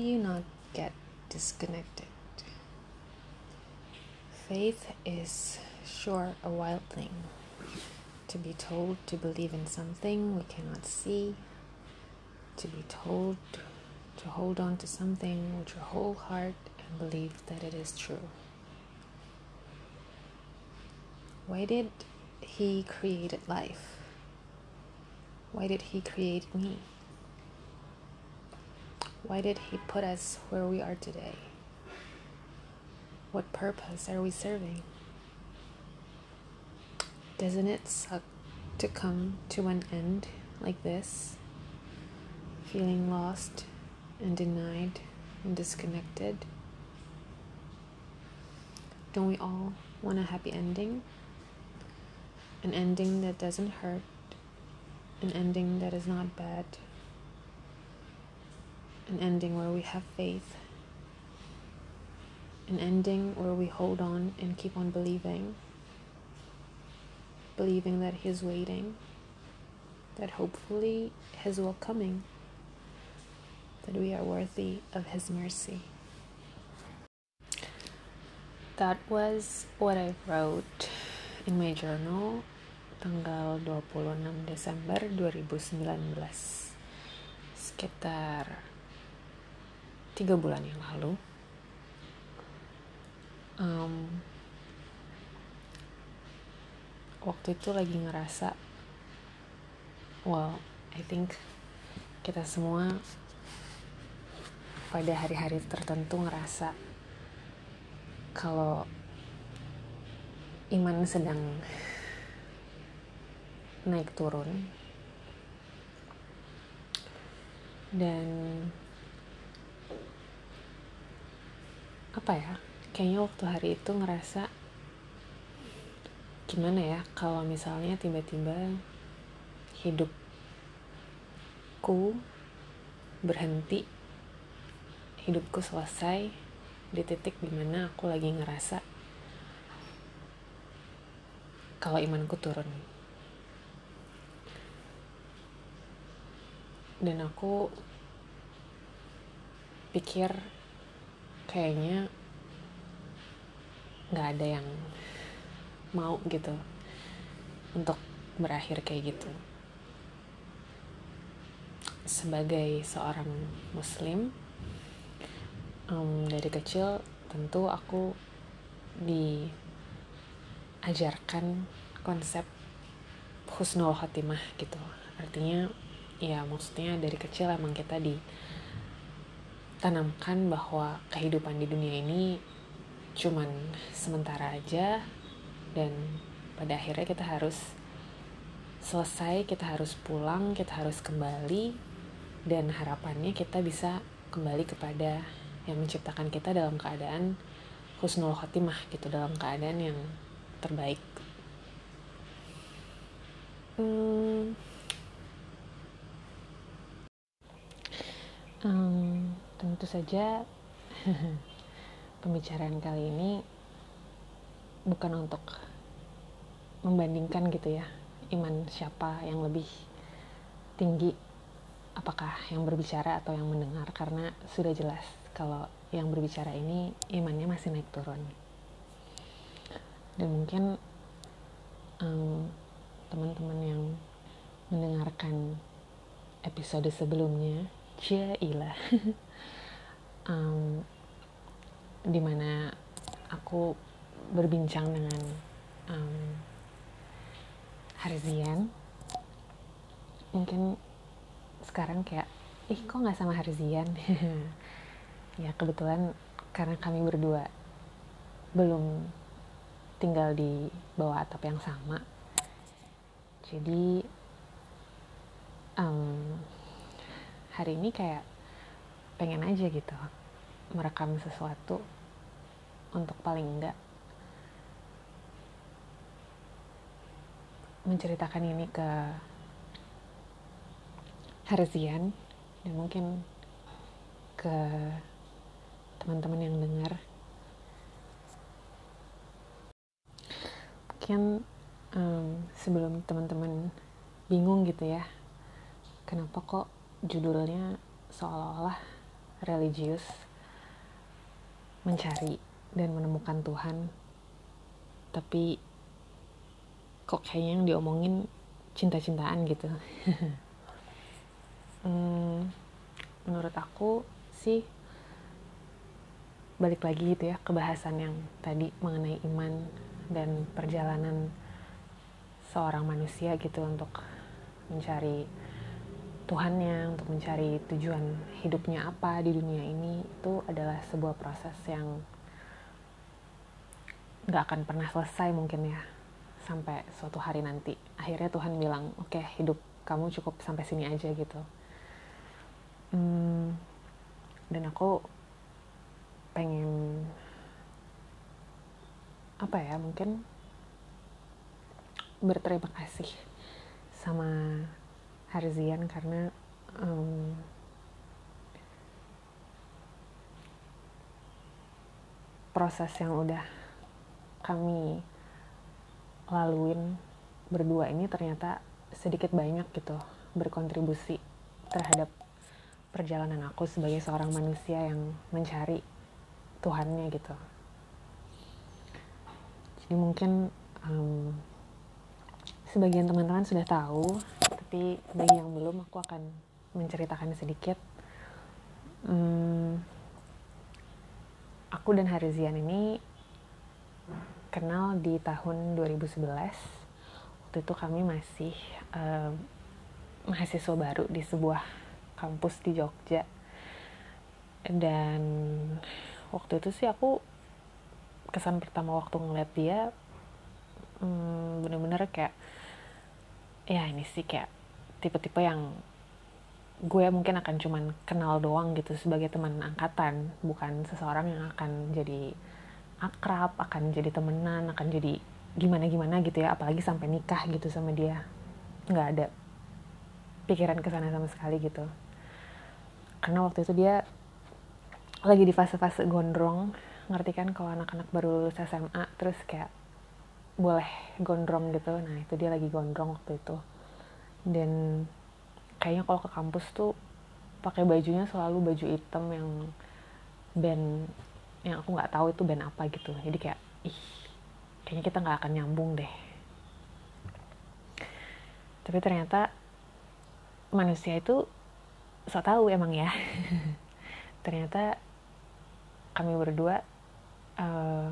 Do you not get disconnected? Faith is sure a wild thing. To be told to believe in something we cannot see, to be told to hold on to something with your whole heart and believe that it is true. Why did He create life? Why did He create me? Why did He put us where we are today? What purpose are we serving? Doesn't it suck to come to an end like this? Feeling lost and denied and disconnected? Don't we all want a happy ending? An ending that doesn't hurt, an ending that is not bad, an ending where we have faith, an ending where we hold on and keep on believing, believing that He's waiting, that hopefully His will coming, that we are worthy of His mercy. That was what I wrote in my journal tanggal 26 Desember 2019 sekitar tiga bulan yang lalu um, waktu itu lagi ngerasa well I think kita semua pada hari-hari tertentu ngerasa kalau iman sedang naik turun. Dan apa ya kayaknya waktu hari itu ngerasa gimana ya kalau misalnya tiba-tiba hidupku berhenti hidupku selesai di titik di mana aku lagi ngerasa kalau imanku turun. Dan aku pikir kayaknya nggak ada yang mau gitu untuk berakhir kayak gitu. Sebagai seorang muslim um, dari kecil tentu aku diajarkan konsep husnul khotimah gitu. Artinya ya maksudnya dari kecil emang kita ditanamkan bahwa kehidupan di dunia ini cuman sementara aja dan pada akhirnya kita harus selesai kita harus pulang kita harus kembali dan harapannya kita bisa kembali kepada yang menciptakan kita dalam keadaan husnul khotimah gitu dalam keadaan yang terbaik. Hmm, Um, tentu saja pembicaraan kali ini bukan untuk membandingkan gitu ya iman siapa yang lebih tinggi apakah yang berbicara atau yang mendengar karena sudah jelas kalau yang berbicara ini imannya masih naik turun. Dan mungkin um, teman-teman yang mendengarkan episode sebelumnya Jailah um, di mana aku berbincang dengan um, Harzian. Mungkin sekarang kayak ih kok nggak sama Harzian? Ya kebetulan karena kami berdua belum tinggal di bawah atap yang sama. Jadi um, hari ini kayak pengen aja gitu merekam sesuatu untuk paling enggak menceritakan ini ke Harzian dan mungkin ke teman-teman yang dengar. Mungkin um, sebelum teman-teman bingung gitu ya kenapa kok judulnya seolah-olah religius mencari dan menemukan Tuhan. Tapi kok kayaknya yang diomongin cinta-cintaan gitu. Hmm, menurut aku sih balik lagi gitu ya ke bahasan yang tadi mengenai iman dan perjalanan seorang manusia gitu untuk mencari Tuhannya, untuk mencari tujuan hidupnya apa di dunia ini itu adalah sebuah proses yang nggak akan pernah selesai mungkin ya sampai suatu hari nanti. Akhirnya Tuhan bilang, oke okay, hidup kamu cukup sampai sini aja gitu. Hmm, dan aku pengen apa ya mungkin berterima kasih sama Harzian karena um, proses yang udah kami laluin berdua ini ternyata sedikit banyak gitu berkontribusi terhadap perjalanan aku sebagai seorang manusia yang mencari Tuhannya gitu. Jadi mungkin um, sebagian teman-teman sudah tahu tapi bagi yang belum aku akan menceritakan sedikit. Hmm, aku dan Harizian ini kenal di tahun 2011 waktu itu kami masih uh, mahasiswa baru di sebuah kampus di Jogja. Dan waktu itu sih aku kesan pertama waktu ngeliat dia hmm, bener-bener kayak ya ini sih kayak tipe-tipe yang gue mungkin akan cuman kenal doang gitu sebagai teman angkatan bukan seseorang yang akan jadi akrab akan jadi temenan akan jadi gimana gimana gitu ya apalagi sampai nikah gitu sama dia. Nggak ada pikiran ke sana sama sekali gitu. Karena waktu itu dia lagi di fase-fase gondrong. Ngerti kan kalau anak-anak baru lulus SMA terus kayak boleh gondrong gitu. Nah itu dia lagi gondrong waktu itu dan kayaknya kalau ke kampus tuh pakai bajunya selalu baju hitam yang band yang aku nggak tahu itu band apa gitu. Jadi kayak ih kayaknya kita nggak akan nyambung deh. Tapi ternyata manusia itu so tahu emang ya. Ternyata kami berdua uh,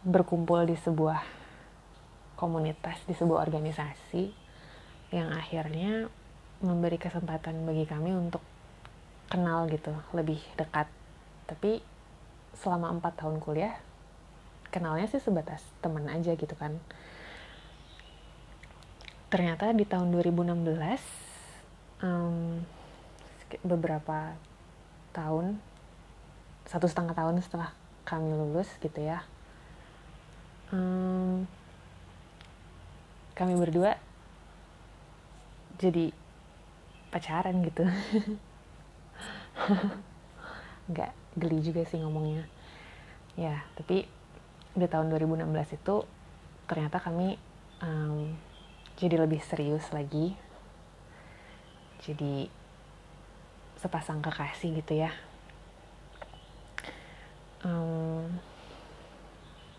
berkumpul di sebuah komunitas di sebuah organisasi yang akhirnya memberi kesempatan bagi kami untuk kenal gitu lebih dekat. Tapi selama empat tahun kuliah kenalnya sih sebatas teman aja gitu kan. Ternyata di tahun 2016 um, beberapa tahun satu setengah tahun setelah kami lulus gitu ya um, kami berdua jadi pacaran gitu. Nggak geli juga sih ngomongnya. Ya tapi di tahun 2016 itu ternyata kami um, jadi lebih serius lagi. Jadi sepasang kekasih gitu ya. Um,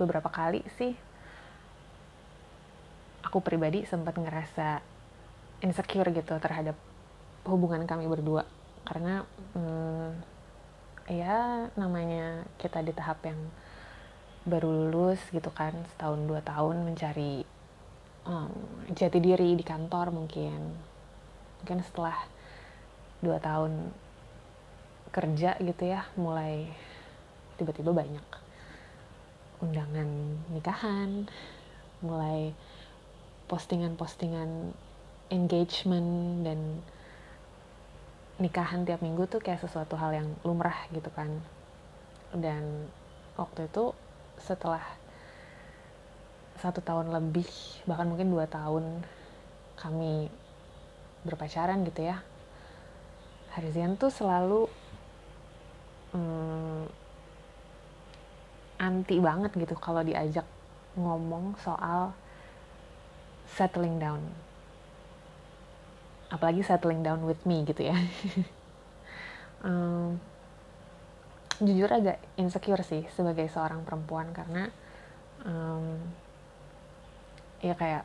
beberapa kali sih aku pribadi sempat ngerasa insecure gitu terhadap hubungan kami berdua. Karena hmm, ya namanya kita di tahap yang baru lulus gitu kan setahun dua tahun mencari um, jati diri di kantor mungkin. Mungkin setelah dua tahun kerja gitu ya mulai tiba-tiba banyak undangan nikahan mulai postingan-postingan engagement dan nikahan tiap minggu tuh kayak sesuatu hal yang lumrah gitu kan. Dan waktu itu setelah satu tahun lebih bahkan mungkin dua tahun kami berpacaran gitu ya Harzian tuh selalu hmm, anti banget gitu kalau diajak ngomong soal settling down. Apalagi settling down with me gitu ya. Um, jujur agak insecure sih sebagai seorang perempuan karena um, ya kayak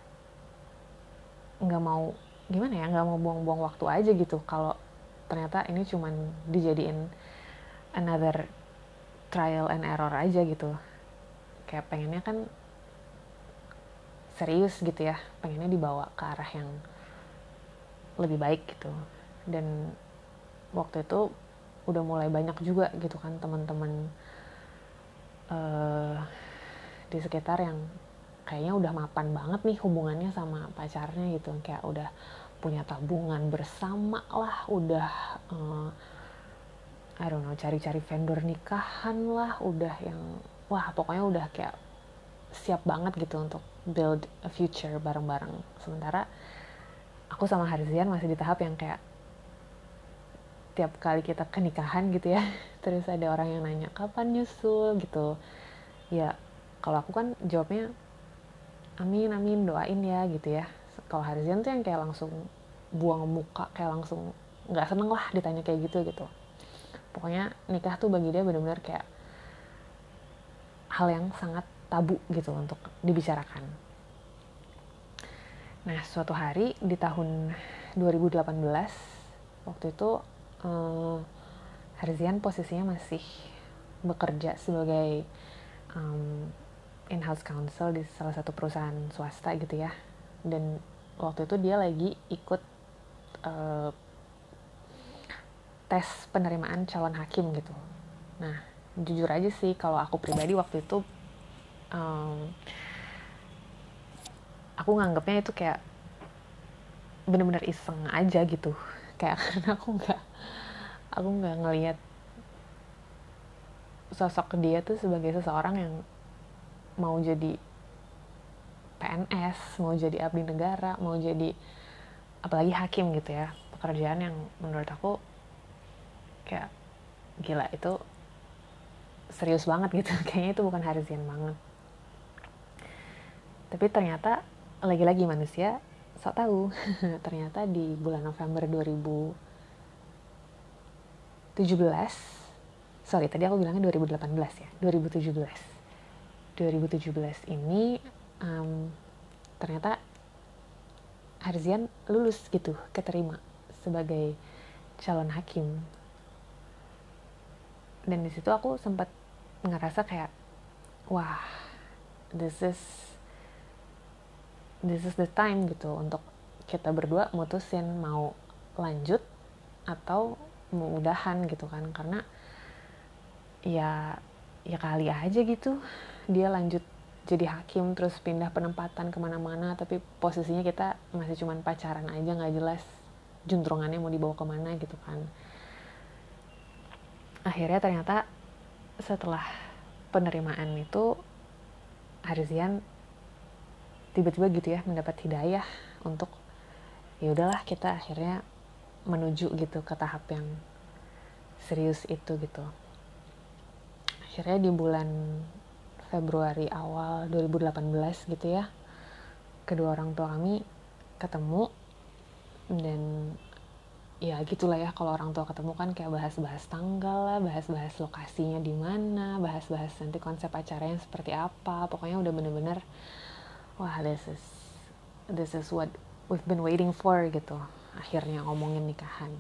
nggak mau gimana ya nggak mau buang-buang waktu aja gitu kalau ternyata ini cuman dijadiin another trial and error aja gitu. Kayak pengennya kan serius gitu ya pengennya dibawa ke arah yang lebih baik gitu. Dan waktu itu udah mulai banyak juga gitu kan teman-teman uh, di sekitar yang kayaknya udah mapan banget nih hubungannya sama pacarnya gitu. Kayak udah punya tabungan bersama lah udah uh, I don't know cari-cari vendor nikahan lah udah yang wah pokoknya udah kayak siap banget gitu untuk build a future bareng-bareng. Sementara aku sama Harzian masih di tahap yang kayak tiap kali kita ke nikahan gitu ya terus ada orang yang nanya kapan nyusul? gitu. Ya kalau aku kan jawabnya amin amin doain ya gitu ya. Kalau Harzian tuh yang kayak langsung buang muka kayak langsung nggak seneng lah ditanya kayak gitu gitu. Pokoknya nikah tuh bagi dia benar-benar kayak hal yang sangat tabu gitu untuk dibicarakan. Nah suatu hari di tahun 2018 waktu itu eh, Harzian posisinya masih bekerja sebagai um, in-house counsel di salah satu perusahaan swasta gitu ya. Dan waktu itu dia lagi ikut uh, tes penerimaan calon hakim gitu. Nah jujur aja sih kalau aku pribadi waktu itu um, aku nganggapnya itu kayak bener-bener iseng aja gitu kayak karena aku nggak aku nggak ngelihat sosok dia tuh sebagai seseorang yang mau jadi PNS, mau jadi abdi negara, mau jadi apalagi hakim gitu ya. Pekerjaan yang menurut aku kayak gila itu serius banget gitu. Kayaknya itu bukan Harzian banget. Tapi ternyata lagi-lagi manusia sok tahu. ternyata di bulan November 2017 sorry tadi aku bilangnya 2018 ya 2017 2017 ini um, ternyata Harzian lulus gitu keterima sebagai calon hakim dan di situ aku sempat ngerasa kayak wah this is this is the time gitu untuk kita berdua mutusin mau lanjut atau mau udahan gitu kan. Karena ya ya kali aja gitu dia lanjut jadi hakim terus pindah penempatan ke mana-mana tapi posisinya kita masih cuman pacaran aja nggak jelas juntrungannya mau dibawa ke mana gitu kan. Akhirnya ternyata setelah penerimaan itu Harzian tiba-tiba gitu ya mendapat hidayah untuk ya udahlah kita akhirnya menuju gitu ke tahap yang serius itu gitu. Akhirnya di bulan Februari awal 2018 gitu ya kedua orang tua kami ketemu dan ya gitulah ya kalau orang tua ketemu kan kayak bahas-bahas tanggal lah bahas-bahas lokasinya di mana bahas-bahas nanti konsep acaranya seperti apa pokoknya udah bener-bener wah this is this is what we've been waiting for gitu. Akhirnya ngomongin nikahan.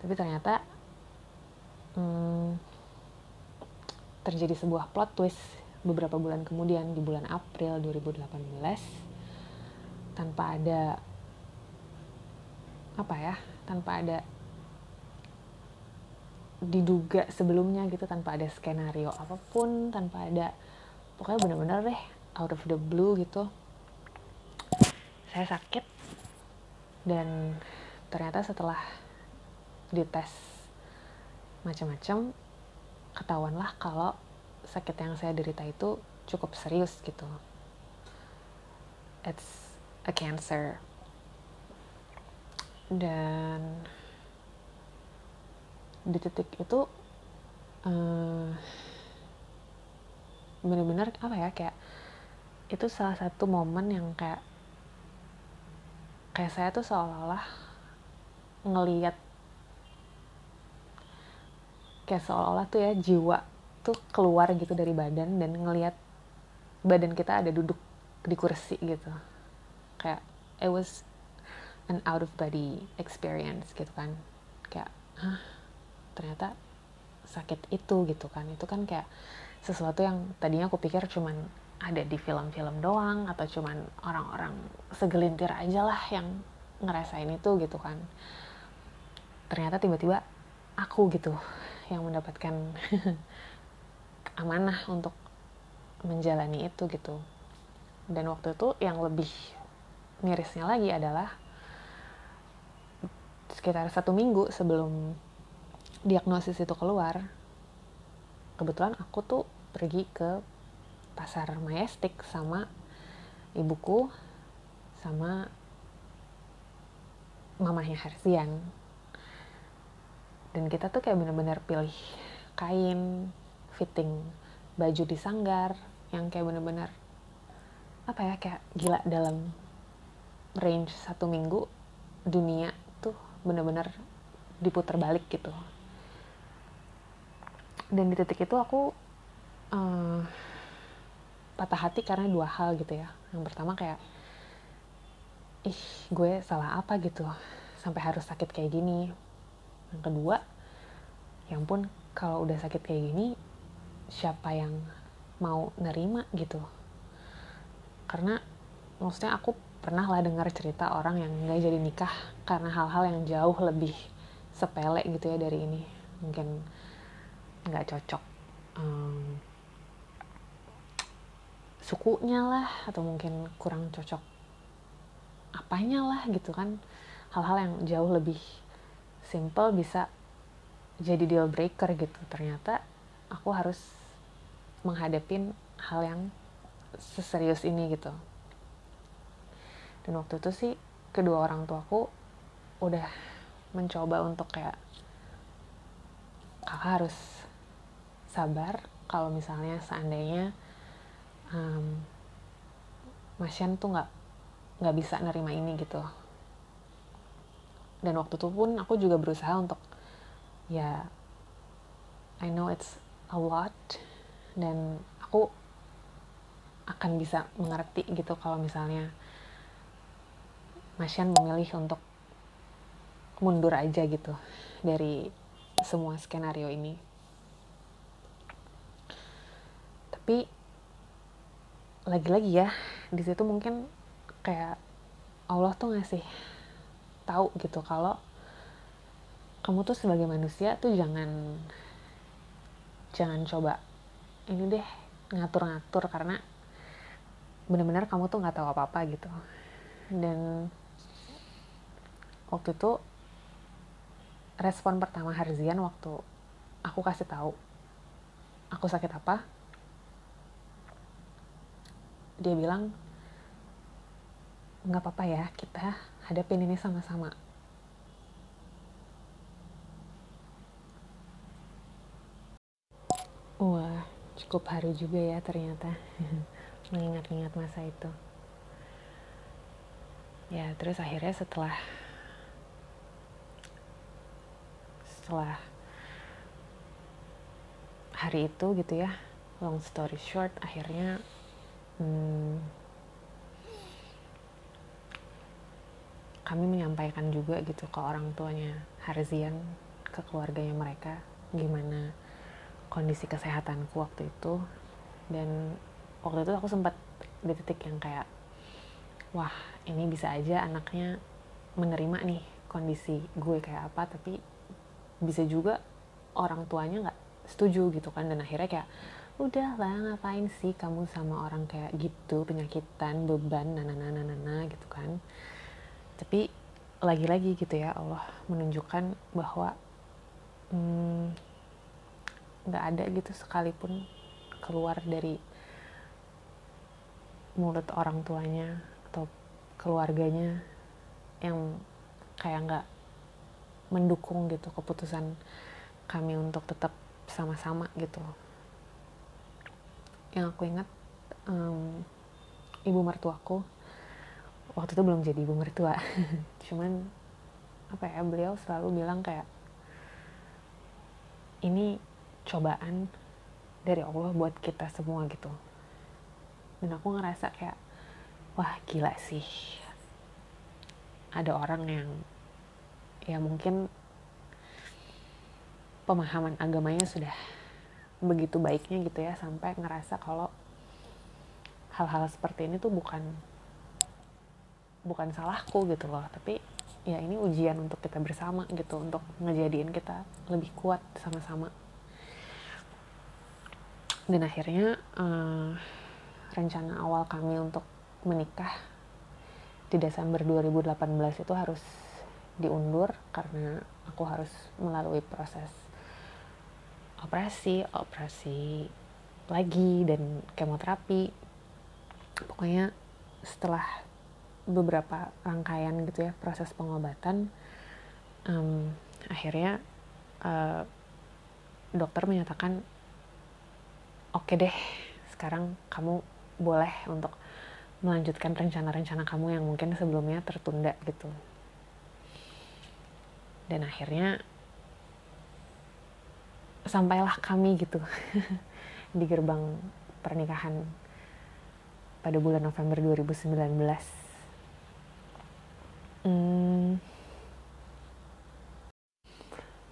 Tapi ternyata hmm, terjadi sebuah plot twist beberapa bulan kemudian di bulan April 2018 tanpa ada apa ya tanpa ada diduga sebelumnya gitu tanpa ada skenario apa pun tanpa ada pokoknya bener-bener deh out of the blue gitu saya sakit dan ternyata setelah dites macam-macam ketahuanlah kalau sakit yang saya derita itu cukup serius gitu. It's a cancer. Dan di titik itu uh, bener-bener apa ya kayak itu salah satu momen yang kayak kayak saya tuh seolah-olah ngeliat kayak seolah-olah tuh ya jiwa tuh keluar gitu dari badan dan ngelihat badan kita ada duduk di kursi gitu. Kayak it was an out of body experience gitu kan. Kayak hah ternyata sakit itu gitu kan. Itu kan kayak sesuatu yang tadinya aku pikir cuman ada di film-film doang atau cuman orang-orang segelintir aja lah yang ngerasain itu gitu kan. Ternyata tiba-tiba aku gitu yang mendapatkan amanah untuk menjalani itu gitu. Dan waktu itu yang lebih mirisnya lagi adalah sekitar satu minggu sebelum diagnosis itu keluar kebetulan aku tuh pergi ke pasar Majestic sama ibuku sama mamahnya Harsian dan kita tuh kayak bener-bener pilih kain fitting baju di sanggar yang kayak bener-bener apa ya kayak gila dalam range satu minggu dunia tuh bener-bener diputar balik gitu. Dan di titik itu aku uh, patah hati karena dua hal gitu ya. Yang pertama kayak ih gue salah apa gitu sampai harus sakit kayak gini. Yang kedua yang pun kalau udah sakit kayak gini siapa yang mau nerima gitu? Karena maksudnya aku pernah lah dengar cerita orang yang nggak jadi nikah karena hal-hal yang jauh lebih sepele gitu ya dari ini. Mungkin nggak cocok. Um, sukunya lah atau mungkin kurang cocok apanya lah gitu kan. Hal-hal yang jauh lebih simple bisa jadi deal breaker gitu. Ternyata aku harus menghadapin hal yang seserius ini gitu. Dan waktu itu sih kedua orang tuaku udah mencoba untuk kayak kakak harus sabar kalau misalnya seandainya um, Masyan tuh nggak nggak bisa nerima ini gitu dan waktu itu pun aku juga berusaha untuk ya I know it's a lot dan aku akan bisa mengerti gitu kalau misalnya Masyan memilih untuk mundur aja gitu dari semua skenario ini. Tapi lagi-lagi ya di situ mungkin kayak Allah tuh ngasih tahu gitu kalau kamu tuh sebagai manusia tuh jangan jangan coba ini deh ngatur-ngatur karena benar-benar kamu tuh nggak tahu apa-apa gitu. Dan waktu itu respon pertama Harzian waktu aku kasih tahu aku sakit apa dia bilang nggak apa-apa ya kita hadapin ini sama-sama. Wah cukup haru juga ya ternyata mengingat-ingat masa itu. Ya terus akhirnya setelah setelah hari itu gitu ya long story short akhirnya hmm, kami menyampaikan juga gitu ke orang tuanya Harzian ke keluarganya mereka gimana kondisi kesehatanku waktu itu. Dan waktu itu aku sempat di titik yang kayak wah ini bisa aja anaknya menerima nih kondisi gue kayak apa tapi bisa juga orang tuanya nggak setuju gitu kan. Dan akhirnya kayak udah lah ngapain sih kamu sama orang kayak gitu penyakitan beban nana nana nana gitu kan. Tapi lagi-lagi gitu ya Allah menunjukkan bahwa hmm, nggak hmm, ada gitu sekalipun keluar dari mulut orang tuanya atau keluarganya yang kayak nggak mendukung gitu keputusan kami untuk tetap sama-sama gitu yang aku ingat um, ibu mertuaku. Waktu itu belum jadi ibu mertua. Cuman apa ya beliau selalu bilang kayak ini cobaan dari Allah buat kita semua gitu. Dan aku ngerasa kayak wah gila sih. Ada orang yang ya mungkin pemahaman agamanya sudah begitu baiknya gitu ya sampai ngerasa kalau hal-hal seperti ini tuh bukan bukan salahku gitu loh. Tapi ya ini ujian untuk kita bersama gitu untuk ngejadiin kita lebih kuat sama-sama. Dan akhirnya uh, rencana awal kami untuk menikah di Desember 2018 itu harus diundur karena aku harus melalui proses operasi operasi lagi dan kemoterapi. Pokoknya setelah beberapa rangkaian gitu ya proses pengobatan um, akhirnya uh, dokter menyatakan oke okay deh sekarang kamu boleh untuk melanjutkan rencana-rencana kamu yang mungkin sebelumnya tertunda gitu. Dan akhirnya sampailah kami gitu di gerbang pernikahan pada bulan November 2019 Hmm,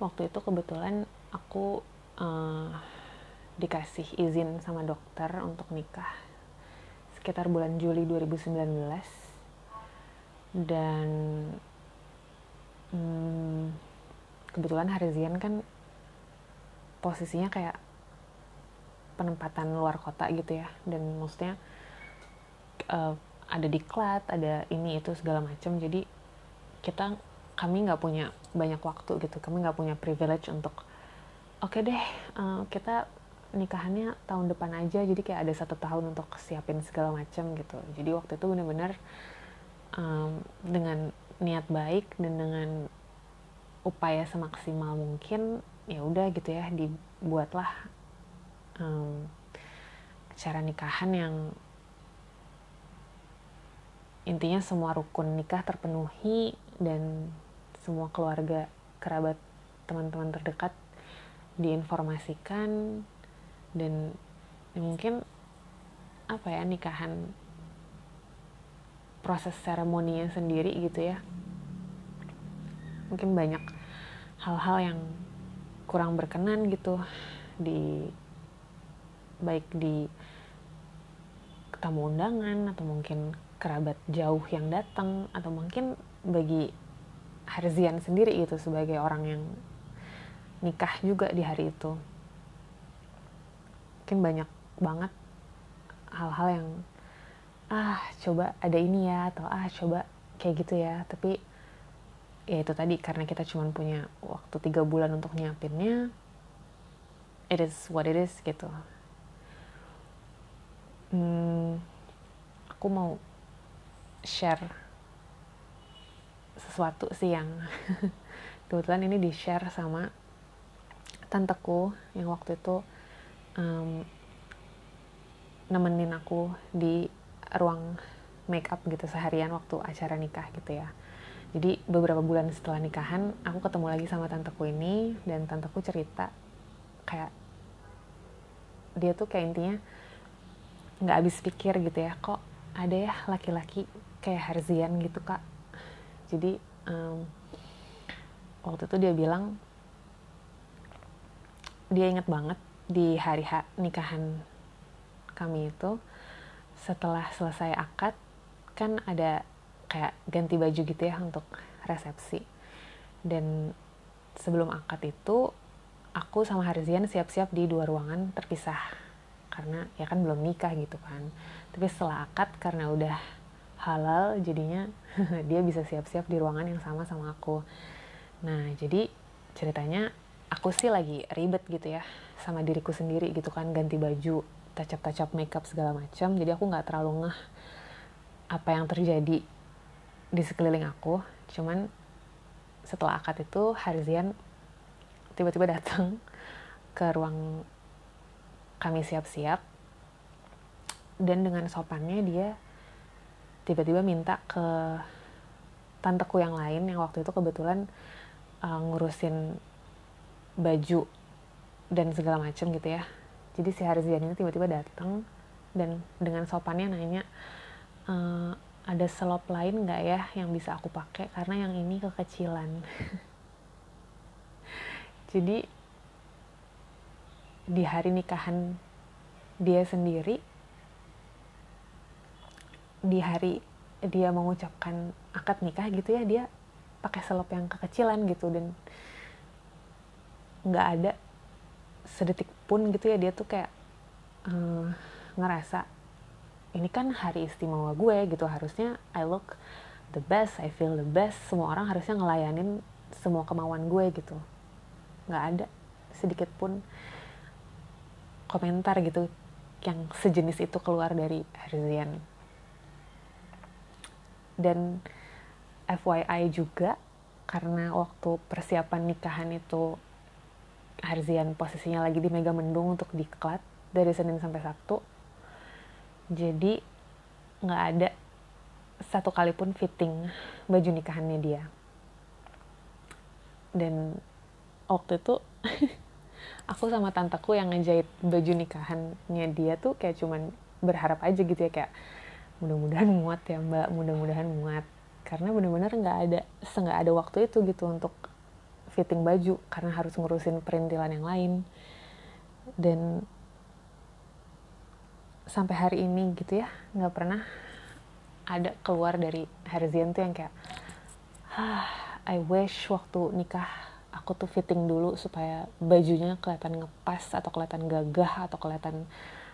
waktu itu kebetulan aku uh, dikasih izin sama dokter untuk nikah sekitar bulan Juli 2019 dan hmm, kebetulan Harzian kan posisinya kayak penempatan luar kota gitu ya. Dan maksudnya uh, ada diklat ada ini itu segala macam jadi kita kami nggak punya banyak waktu gitu. Kami nggak punya privilege untuk oke okay deh uh, kita nikahannya tahun depan aja. Jadi kayak ada satu tahun untuk siapin segala macam gitu. Jadi waktu itu benar-benar um, dengan niat baik dan dengan upaya semaksimal mungkin ya udah gitu ya dibuatlah um, cara nikahan yang intinya semua rukun nikah terpenuhi dan semua keluarga kerabat teman-teman terdekat diinformasikan dan mungkin apa ya nikahan proses seremoninya sendiri gitu ya. Mungkin banyak hal-hal yang kurang berkenan gitu di baik di tamu undangan atau mungkin kerabat jauh yang datang atau mungkin bagi Harzian sendiri itu sebagai orang yang nikah juga di hari itu. Mungkin banyak banget hal-hal yang ah coba ada ini ya atau ah coba kayak gitu ya. Tapi ya itu tadi karena kita cuma punya waktu tiga bulan untuk nyiapinnya it is what it is gitu. Hmm, aku mau share sesuatu sih yang kebetulan ini di share sama tanteku yang waktu itu um, nemenin aku di ruang make up gitu seharian waktu acara nikah gitu ya jadi beberapa bulan setelah nikahan aku ketemu lagi sama tanteku ini dan tanteku cerita kayak dia tuh kayak intinya nggak habis pikir gitu ya kok ada ya laki-laki kayak Harzian gitu kak? Jadi um, waktu itu dia bilang dia inget banget di hari H nikahan kami itu setelah selesai akad kan ada kayak ganti baju gitu ya untuk resepsi. Dan sebelum akad itu aku sama Harzian siap-siap di dua ruangan terpisah. Karena ya kan belum nikah gitu kan. Tapi setelah akad karena udah halal jadinya dia bisa siap-siap di ruangan yang sama sama aku. Nah jadi ceritanya aku sih lagi ribet gitu ya sama diriku sendiri gitu kan. Ganti baju tacap-tacap makeup segala macam. Jadi aku nggak terlalu ngeh apa yang terjadi di sekeliling aku cuman setelah akad itu Harzian tiba-tiba datang ke ruang kami siap-siap. Dan dengan sopannya dia tiba-tiba minta ke tanteku yang lain yang waktu itu kebetulan uh, ngurusin baju dan segala macem gitu ya. Jadi si Harzian ini tiba-tiba datang dan dengan sopannya nanya e, ada selop lain nggak ya yang bisa aku pakai? Karena yang ini kekecilan. Jadi di hari nikahan dia sendiri di hari dia mengucapkan akad nikah gitu ya dia pakai selop yang kekecilan gitu. Dan nggak ada sedetik pun gitu ya dia tuh kayak uh, ngerasa ini kan hari istimewa gue gitu harusnya I look the best I feel the best. Semua orang harusnya ngelayanin semua kemauan gue gitu. Nggak ada sedikit pun komentar gitu yang sejenis itu keluar dari Harzian dan FYI juga karena waktu persiapan nikahan itu Harzian posisinya lagi di Mega Mendung untuk diklat dari Senin sampai Sabtu jadi nggak ada satu kali pun fitting baju nikahannya dia. Dan waktu itu aku sama tanteku yang ngejahit baju nikahannya dia tuh kayak cuman berharap aja gitu ya kayak mudah-mudahan muat ya mbak mudah-mudahan muat. Karena bener-bener nggak ada nggak ada waktu itu gitu untuk fitting baju karena harus ngurusin perintilan yang lain. Dan sampai hari ini gitu ya nggak pernah ada keluar dari Harzian tuh yang kayak ah I wish waktu nikah aku tuh fitting dulu supaya bajunya kelihatan ngepas atau kelihatan gagah atau kelihatan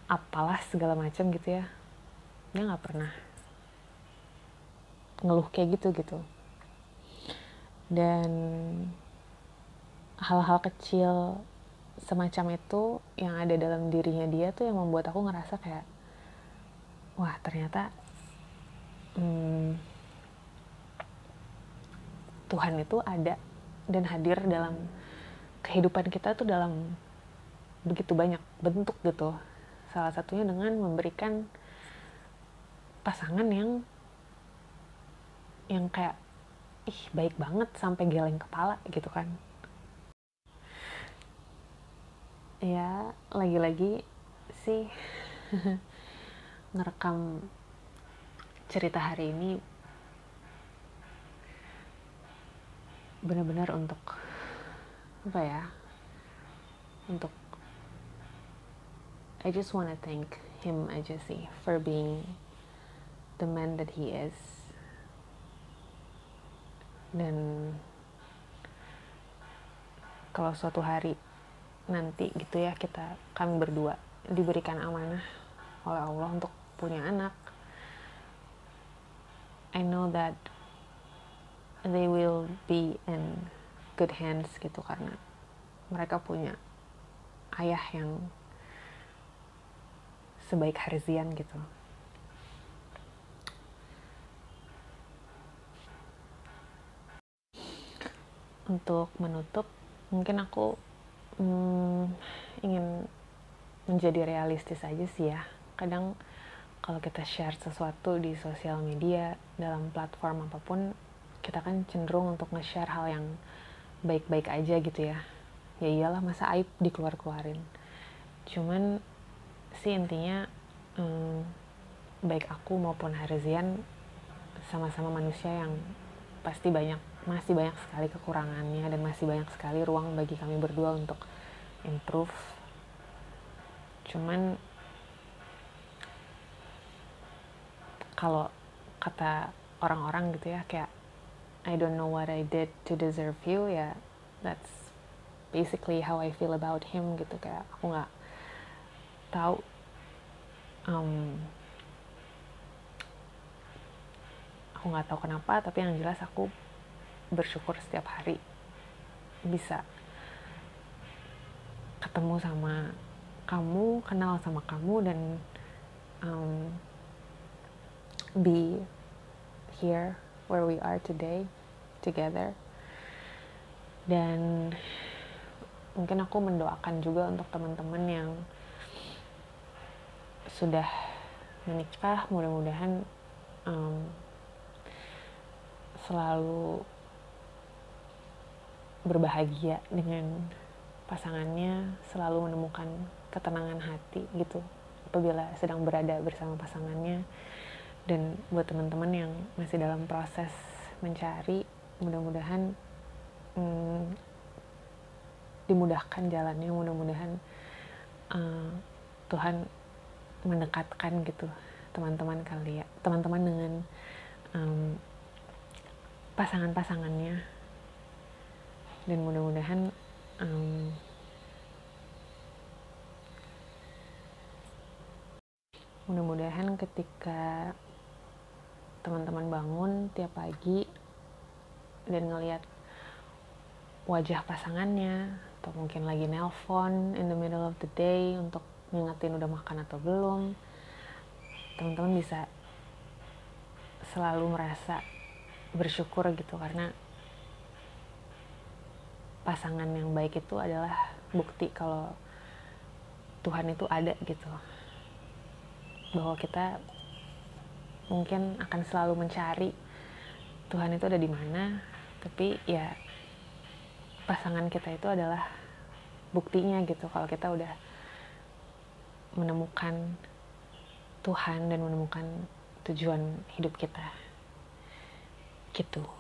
apalah segala macam gitu ya. Dia nggak pernah ngeluh kayak gitu gitu. Dan hal-hal kecil semacam itu yang ada dalam dirinya dia tuh yang membuat aku ngerasa kayak wah ternyata hmm, Tuhan itu ada dan hadir dalam kehidupan kita tuh dalam begitu banyak bentuk gitu. Salah satunya dengan memberikan pasangan yang yang kayak ih baik banget sampai geleng kepala gitu kan ya lagi-lagi sih ngerekam cerita hari ini benar-benar untuk apa ya untuk I just wanna thank him aja sih for being the man that he is. Dan kalau suatu hari nanti gitu ya kita kami berdua diberikan amanah oleh Allah untuk punya anak. I know that they will be in good hands gitu karena mereka punya ayah yang sebaik Harzian gitu. Untuk menutup mungkin aku hmm, ingin menjadi realistis aja sih ya. Kadang kalau kita share sesuatu di sosial media dalam platform apa pun kita kan cenderung untuk nge-share hal yang baik-baik aja gitu ya. Ya iyalah masa aib dikeluar-keluarin. Cuman sih intinya hmm, baik aku maupun Harzian sama-sama manusia yang pasti banyak masih banyak sekali kekurangannya dan masih banyak sekali ruang bagi kami berdua untuk improve. Cuman kalau kata orang-orang gitu ya kayak I don't know what I did to deserve you ya that's basically how I feel about him gitu. Kayak aku nggak tahu um, aku nggak tahu kenapa tapi yang jelas aku bersyukur setiap hari bisa ketemu sama kamu, kenal sama kamu dan um, be here where we are today together. Dan mungkin aku mendoakan juga untuk teman-teman yang sudah menikah, mudah-mudahan um, selalu berbahagia dengan pasangannya selalu menemukan ketenangan hati gitu apabila sedang berada bersama pasangannya. Dan buat teman-teman yang masih dalam proses mencari mudah-mudahan hmm, dimudahkan jalannya mudah-mudahan uh, Tuhan mendekatkan gitu teman-teman kali ya teman-teman dengan um, pasangan-pasangannya dan mudah-mudahan um, mudah-mudahan ketika teman-teman bangun tiap pagi dan ngelihat wajah pasangannya atau mungkin lagi nelpon in the middle of the day untuk ngingetin udah makan atau belum teman-teman bisa selalu merasa bersyukur gitu karena pasangan yang baik itu adalah bukti kalau Tuhan itu ada gitu. Bahwa kita mungkin akan selalu mencari Tuhan itu ada di mana tapi ya pasangan kita itu adalah buktinya gitu. Kalau kita udah menemukan Tuhan dan menemukan tujuan hidup kita. Gitu